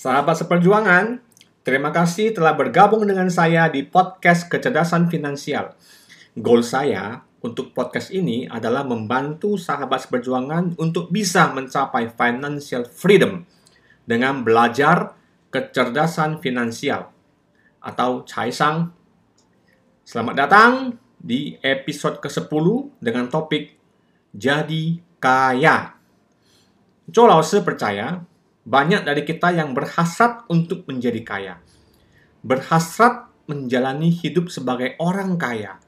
Sahabat seperjuangan. Terima kasih telah bergabung dengan saya di podcast Kecerdasan Finansial. Goal saya untuk podcast ini adalah membantu sahabat seperjuangan untuk bisa mencapai financial freedom dengan belajar kecerdasan finansial atau Caisang. Selamat datang di episode ke-10 dengan topik Jadi Kaya. Lao percaya banyak dari kita yang berhasrat untuk menjadi kaya. Berhasrat menjalani hidup sebagai orang kaya.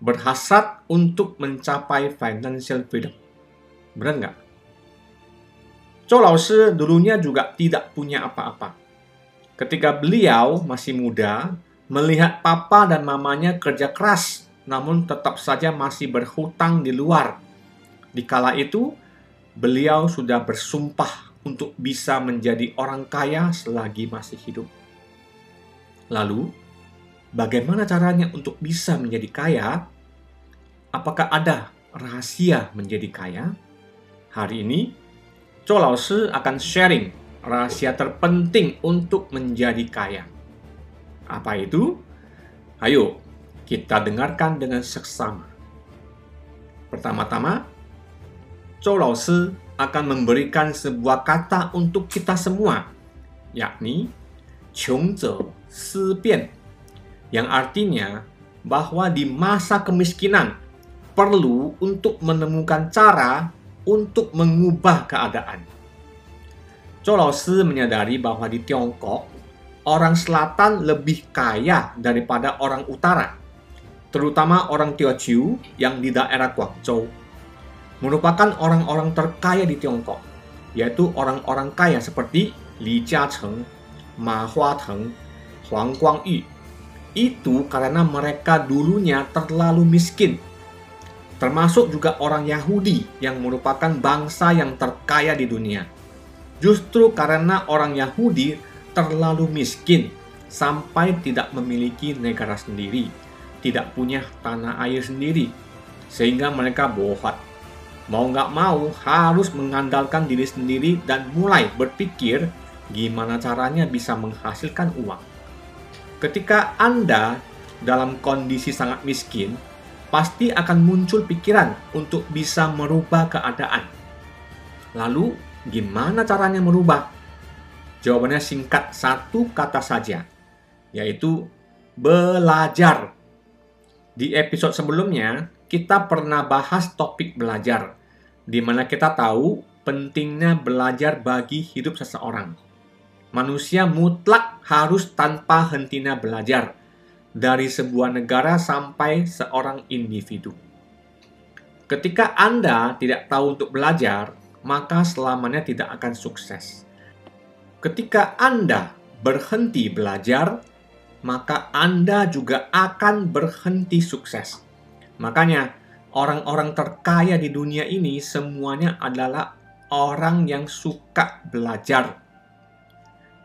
Berhasrat untuk mencapai financial freedom. Benar nggak? Joe Lao dulunya juga tidak punya apa-apa. Ketika beliau masih muda, melihat papa dan mamanya kerja keras, namun tetap saja masih berhutang di luar. Di kala itu, beliau sudah bersumpah untuk bisa menjadi orang kaya selagi masih hidup. Lalu, bagaimana caranya untuk bisa menjadi kaya? Apakah ada rahasia menjadi kaya? Hari ini, Cho Lao Shi akan sharing rahasia terpenting untuk menjadi kaya. Apa itu? Ayo, kita dengarkan dengan seksama. Pertama-tama, Zhou Lao Shi akan memberikan sebuah kata untuk kita semua, yakni "Qiong Zhe Si Bian", yang artinya bahwa di masa kemiskinan perlu untuk menemukan cara untuk mengubah keadaan. Shi menyadari bahwa di Tiongkok, orang selatan lebih kaya daripada orang utara, terutama orang Teochew yang di daerah Guangzhou merupakan orang-orang terkaya di Tiongkok, yaitu orang-orang kaya seperti Li Jiacheng, Ma Huateng, Huang Guangyu. Itu karena mereka dulunya terlalu miskin. Termasuk juga orang Yahudi yang merupakan bangsa yang terkaya di dunia. Justru karena orang Yahudi terlalu miskin sampai tidak memiliki negara sendiri, tidak punya tanah air sendiri, sehingga mereka bohat mau nggak mau harus mengandalkan diri sendiri dan mulai berpikir gimana caranya bisa menghasilkan uang. Ketika Anda dalam kondisi sangat miskin, pasti akan muncul pikiran untuk bisa merubah keadaan. Lalu, gimana caranya merubah? Jawabannya singkat satu kata saja, yaitu belajar. Di episode sebelumnya, kita pernah bahas topik belajar, di mana kita tahu pentingnya belajar bagi hidup seseorang. Manusia mutlak harus tanpa hentinya belajar, dari sebuah negara sampai seorang individu. Ketika Anda tidak tahu untuk belajar, maka selamanya tidak akan sukses. Ketika Anda berhenti belajar, maka Anda juga akan berhenti sukses. Makanya, orang-orang terkaya di dunia ini semuanya adalah orang yang suka belajar.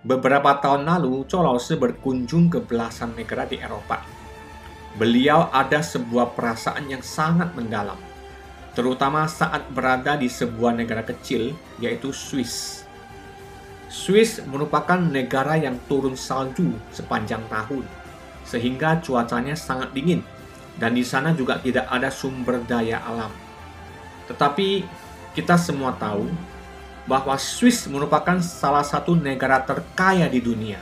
Beberapa tahun lalu, Colose berkunjung ke belasan negara di Eropa. Beliau ada sebuah perasaan yang sangat mendalam, terutama saat berada di sebuah negara kecil, yaitu Swiss. Swiss merupakan negara yang turun salju sepanjang tahun, sehingga cuacanya sangat dingin dan di sana juga tidak ada sumber daya alam. Tetapi kita semua tahu bahwa Swiss merupakan salah satu negara terkaya di dunia.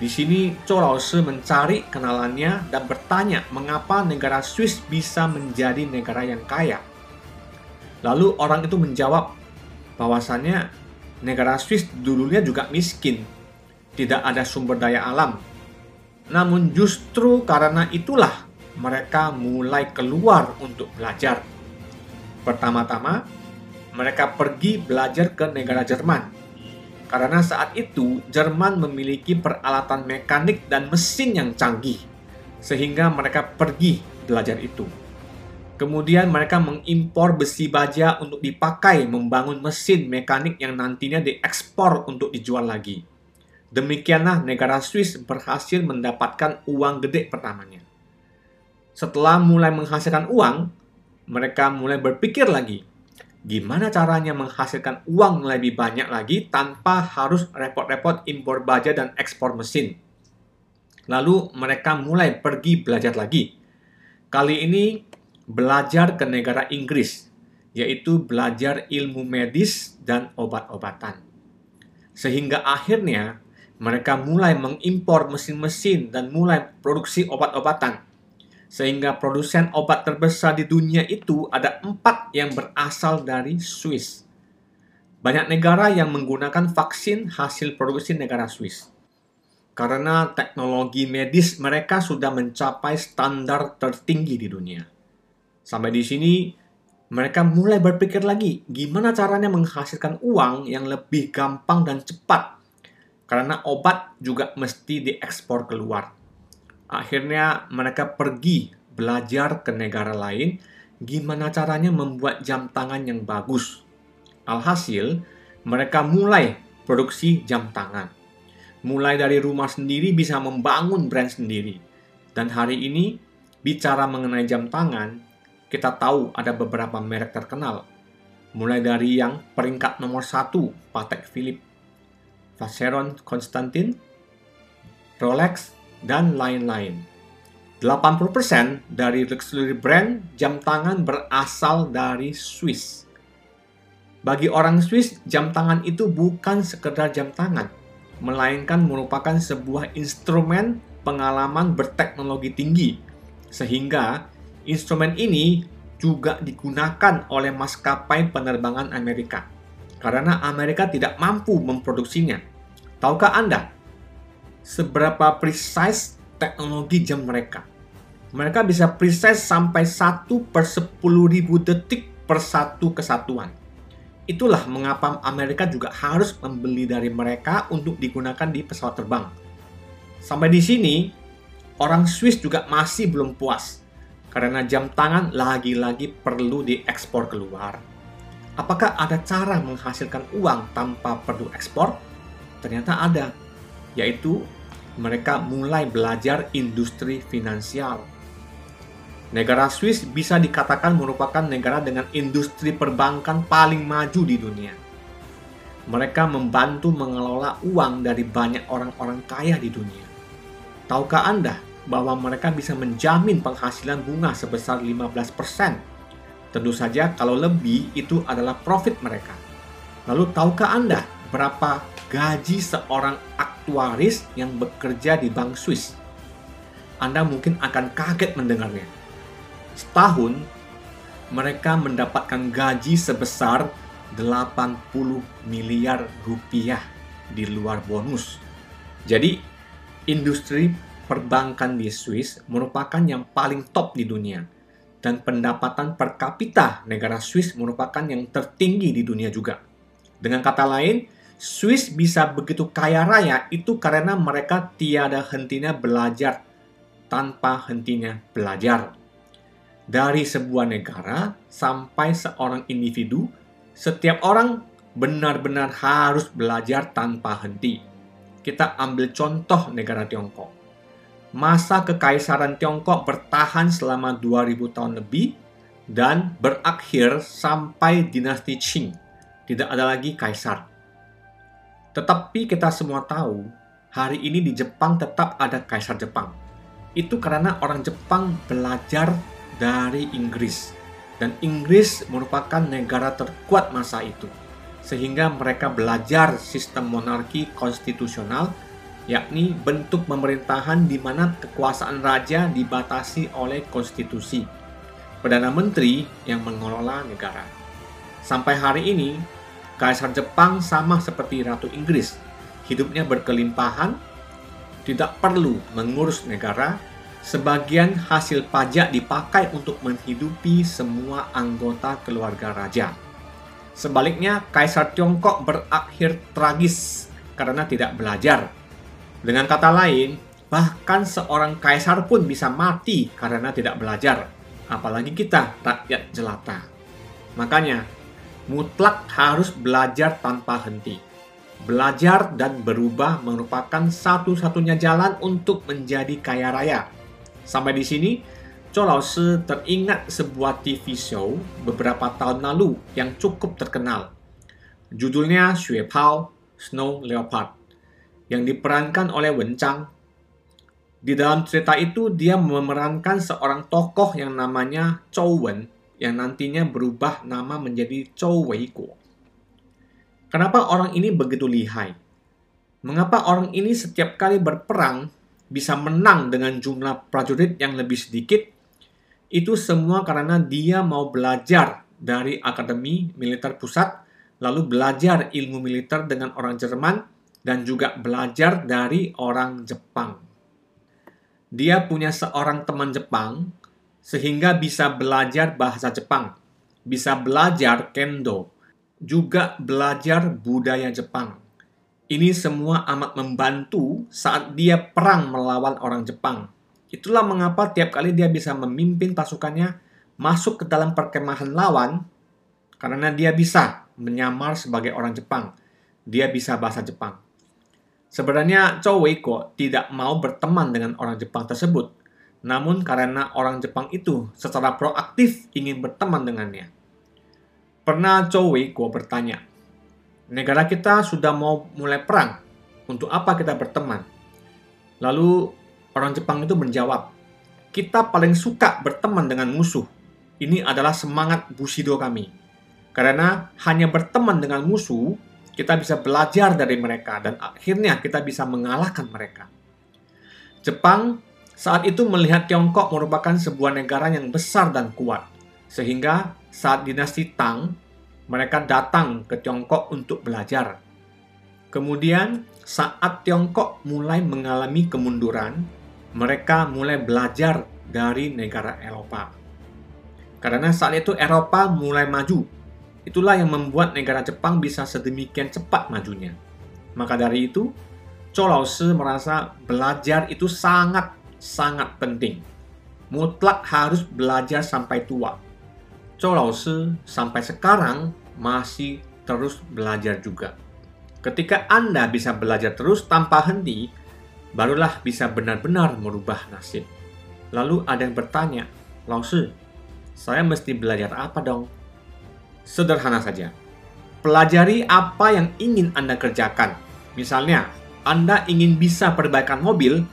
Di sini Laoshi mencari kenalannya dan bertanya mengapa negara Swiss bisa menjadi negara yang kaya. Lalu orang itu menjawab bahwasannya negara Swiss dulunya juga miskin, tidak ada sumber daya alam. Namun justru karena itulah mereka mulai keluar untuk belajar. Pertama-tama, mereka pergi belajar ke negara Jerman. karena saat itu Jerman memiliki peralatan mekanik dan mesin yang canggih, sehingga mereka pergi belajar itu. Kemudian mereka mengimpor besi baja untuk dipakai membangun mesin mekanik yang nantinya diekspor untuk dijual lagi. Demikianlah negara Swiss berhasil mendapatkan uang gede pertamanya. Setelah mulai menghasilkan uang, mereka mulai berpikir lagi, gimana caranya menghasilkan uang lebih banyak lagi tanpa harus repot-repot impor baja dan ekspor mesin. Lalu mereka mulai pergi belajar lagi. Kali ini belajar ke negara Inggris, yaitu belajar ilmu medis dan obat-obatan. Sehingga akhirnya mereka mulai mengimpor mesin-mesin dan mulai produksi obat-obatan sehingga produsen obat terbesar di dunia itu ada empat yang berasal dari Swiss. Banyak negara yang menggunakan vaksin hasil produksi negara Swiss. Karena teknologi medis mereka sudah mencapai standar tertinggi di dunia. Sampai di sini, mereka mulai berpikir lagi gimana caranya menghasilkan uang yang lebih gampang dan cepat. Karena obat juga mesti diekspor keluar Akhirnya mereka pergi belajar ke negara lain gimana caranya membuat jam tangan yang bagus. Alhasil, mereka mulai produksi jam tangan. Mulai dari rumah sendiri bisa membangun brand sendiri. Dan hari ini, bicara mengenai jam tangan, kita tahu ada beberapa merek terkenal. Mulai dari yang peringkat nomor satu, Patek Philippe, Vacheron Constantin, Rolex, dan lain-lain. 80% dari luxury brand jam tangan berasal dari Swiss. Bagi orang Swiss, jam tangan itu bukan sekedar jam tangan, melainkan merupakan sebuah instrumen pengalaman berteknologi tinggi. Sehingga instrumen ini juga digunakan oleh maskapai penerbangan Amerika. Karena Amerika tidak mampu memproduksinya. Tahukah Anda seberapa precise teknologi jam mereka. Mereka bisa precise sampai 1 per 10 ribu detik per satu kesatuan. Itulah mengapa Amerika juga harus membeli dari mereka untuk digunakan di pesawat terbang. Sampai di sini, orang Swiss juga masih belum puas karena jam tangan lagi-lagi perlu diekspor keluar. Apakah ada cara menghasilkan uang tanpa perlu ekspor? Ternyata ada, yaitu mereka mulai belajar industri finansial. Negara Swiss bisa dikatakan merupakan negara dengan industri perbankan paling maju di dunia. Mereka membantu mengelola uang dari banyak orang-orang kaya di dunia. Tahukah Anda bahwa mereka bisa menjamin penghasilan bunga sebesar 15%? Tentu saja kalau lebih itu adalah profit mereka. Lalu tahukah Anda berapa gaji seorang aktuaris yang bekerja di Bank Swiss. Anda mungkin akan kaget mendengarnya. Setahun, mereka mendapatkan gaji sebesar 80 miliar rupiah di luar bonus. Jadi, industri perbankan di Swiss merupakan yang paling top di dunia. Dan pendapatan per kapita negara Swiss merupakan yang tertinggi di dunia juga. Dengan kata lain, Swiss bisa begitu kaya raya itu karena mereka tiada hentinya belajar tanpa hentinya belajar. Dari sebuah negara sampai seorang individu, setiap orang benar-benar harus belajar tanpa henti. Kita ambil contoh negara Tiongkok. Masa kekaisaran Tiongkok bertahan selama 2000 tahun lebih dan berakhir sampai dinasti Qing. Tidak ada lagi kaisar tetapi kita semua tahu, hari ini di Jepang tetap ada Kaisar Jepang. Itu karena orang Jepang belajar dari Inggris. Dan Inggris merupakan negara terkuat masa itu. Sehingga mereka belajar sistem monarki konstitusional, yakni bentuk pemerintahan di mana kekuasaan raja dibatasi oleh konstitusi. Perdana Menteri yang mengelola negara. Sampai hari ini, Kaisar Jepang sama seperti Ratu Inggris, hidupnya berkelimpahan, tidak perlu mengurus negara, sebagian hasil pajak dipakai untuk menghidupi semua anggota keluarga raja. Sebaliknya, Kaisar Tiongkok berakhir tragis karena tidak belajar. Dengan kata lain, bahkan seorang kaisar pun bisa mati karena tidak belajar, apalagi kita, rakyat jelata. Makanya, mutlak harus belajar tanpa henti. Belajar dan berubah merupakan satu-satunya jalan untuk menjadi kaya raya. Sampai di sini, Zhou Laoshi teringat sebuah TV show beberapa tahun lalu yang cukup terkenal. Judulnya Xue Pao Snow Leopard yang diperankan oleh Wen Chang. Di dalam cerita itu dia memerankan seorang tokoh yang namanya Zhou Wen yang nantinya berubah nama menjadi Zhou Weiguo. Kenapa orang ini begitu lihai? Mengapa orang ini setiap kali berperang bisa menang dengan jumlah prajurit yang lebih sedikit itu semua karena dia mau belajar dari Akademi Militer Pusat, lalu belajar ilmu militer dengan orang Jerman, dan juga belajar dari orang Jepang. Dia punya seorang teman Jepang, sehingga bisa belajar bahasa Jepang, bisa belajar kendo, juga belajar budaya Jepang. Ini semua amat membantu saat dia perang melawan orang Jepang Itulah mengapa tiap kali dia bisa memimpin pasukannya masuk ke dalam perkemahan lawan karena dia bisa menyamar sebagai orang Jepang. Dia bisa bahasa Jepang. Sebenarnya Chou Weiko tidak mau berteman dengan orang Jepang tersebut. Namun karena orang Jepang itu secara proaktif ingin berteman dengannya. Pernah Chou Weiko bertanya, negara kita sudah mau mulai perang, untuk apa kita berteman? Lalu Orang Jepang itu menjawab, kita paling suka berteman dengan musuh. Ini adalah semangat Bushido kami. Karena hanya berteman dengan musuh, kita bisa belajar dari mereka dan akhirnya kita bisa mengalahkan mereka. Jepang saat itu melihat Tiongkok merupakan sebuah negara yang besar dan kuat. Sehingga saat dinasti Tang, mereka datang ke Tiongkok untuk belajar. Kemudian saat Tiongkok mulai mengalami kemunduran, mereka mulai belajar dari negara Eropa. Karena saat itu Eropa mulai maju. Itulah yang membuat negara Jepang bisa sedemikian cepat majunya. Maka dari itu, Chou Laoshi merasa belajar itu sangat-sangat penting. Mutlak harus belajar sampai tua. Chou Laoshi sampai sekarang masih terus belajar juga. Ketika Anda bisa belajar terus tanpa henti, barulah bisa benar-benar merubah nasib. Lalu ada yang bertanya, Laoshi, saya mesti belajar apa dong? Sederhana saja. Pelajari apa yang ingin Anda kerjakan. Misalnya, Anda ingin bisa perbaikan mobil,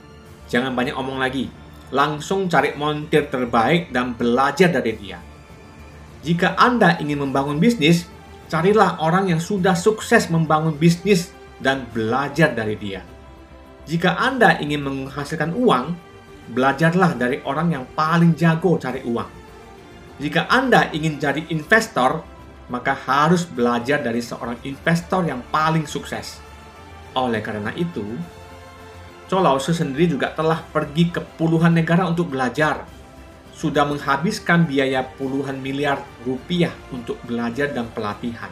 jangan banyak omong lagi. Langsung cari montir terbaik dan belajar dari dia. Jika Anda ingin membangun bisnis, carilah orang yang sudah sukses membangun bisnis dan belajar dari dia. Jika Anda ingin menghasilkan uang, belajarlah dari orang yang paling jago cari uang. Jika Anda ingin jadi investor, maka harus belajar dari seorang investor yang paling sukses. Oleh karena itu, Laoshi sendiri juga telah pergi ke puluhan negara untuk belajar. Sudah menghabiskan biaya puluhan miliar rupiah untuk belajar dan pelatihan.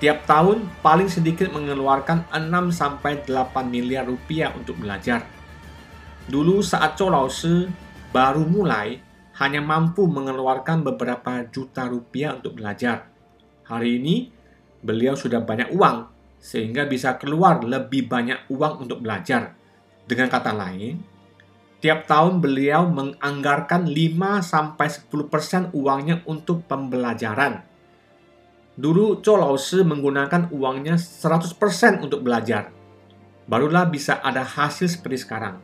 Tiap tahun paling sedikit mengeluarkan 6 sampai 8 miliar rupiah untuk belajar. Dulu saat Laoshi baru mulai hanya mampu mengeluarkan beberapa juta rupiah untuk belajar. Hari ini beliau sudah banyak uang sehingga bisa keluar lebih banyak uang untuk belajar. Dengan kata lain, tiap tahun beliau menganggarkan 5 sampai 10% uangnya untuk pembelajaran Dulu Chou Laoshi menggunakan uangnya 100% untuk belajar. Barulah bisa ada hasil seperti sekarang.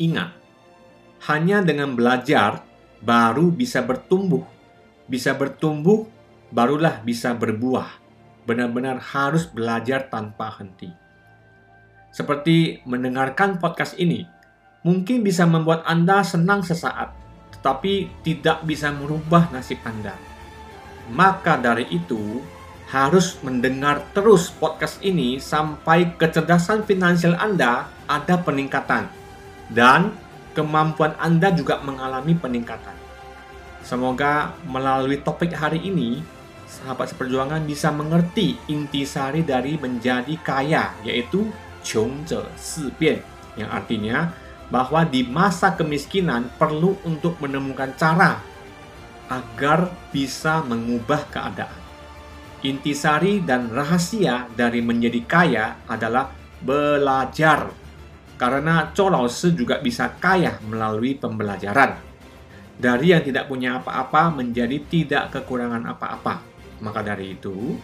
Ingat, hanya dengan belajar baru bisa bertumbuh. Bisa bertumbuh, barulah bisa berbuah. Benar-benar harus belajar tanpa henti. Seperti mendengarkan podcast ini, mungkin bisa membuat Anda senang sesaat, tetapi tidak bisa merubah nasib Anda maka dari itu, harus mendengar terus podcast ini sampai kecerdasan finansial Anda ada peningkatan dan kemampuan Anda juga mengalami peningkatan. Semoga melalui topik hari ini, sahabat seperjuangan bisa mengerti intisari dari menjadi kaya, yaitu Sibian, yang artinya bahwa di masa kemiskinan perlu untuk menemukan cara agar bisa mengubah keadaan. Intisari dan rahasia dari menjadi kaya adalah belajar. Karena Shi juga bisa kaya melalui pembelajaran. Dari yang tidak punya apa-apa menjadi tidak kekurangan apa-apa. Maka dari itu,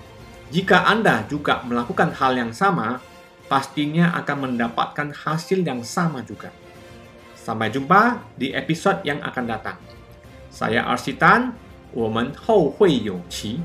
jika Anda juga melakukan hal yang sama, pastinya akan mendapatkan hasil yang sama juga. Sampai jumpa di episode yang akan datang. Saya Arsitan, 我们后会有期。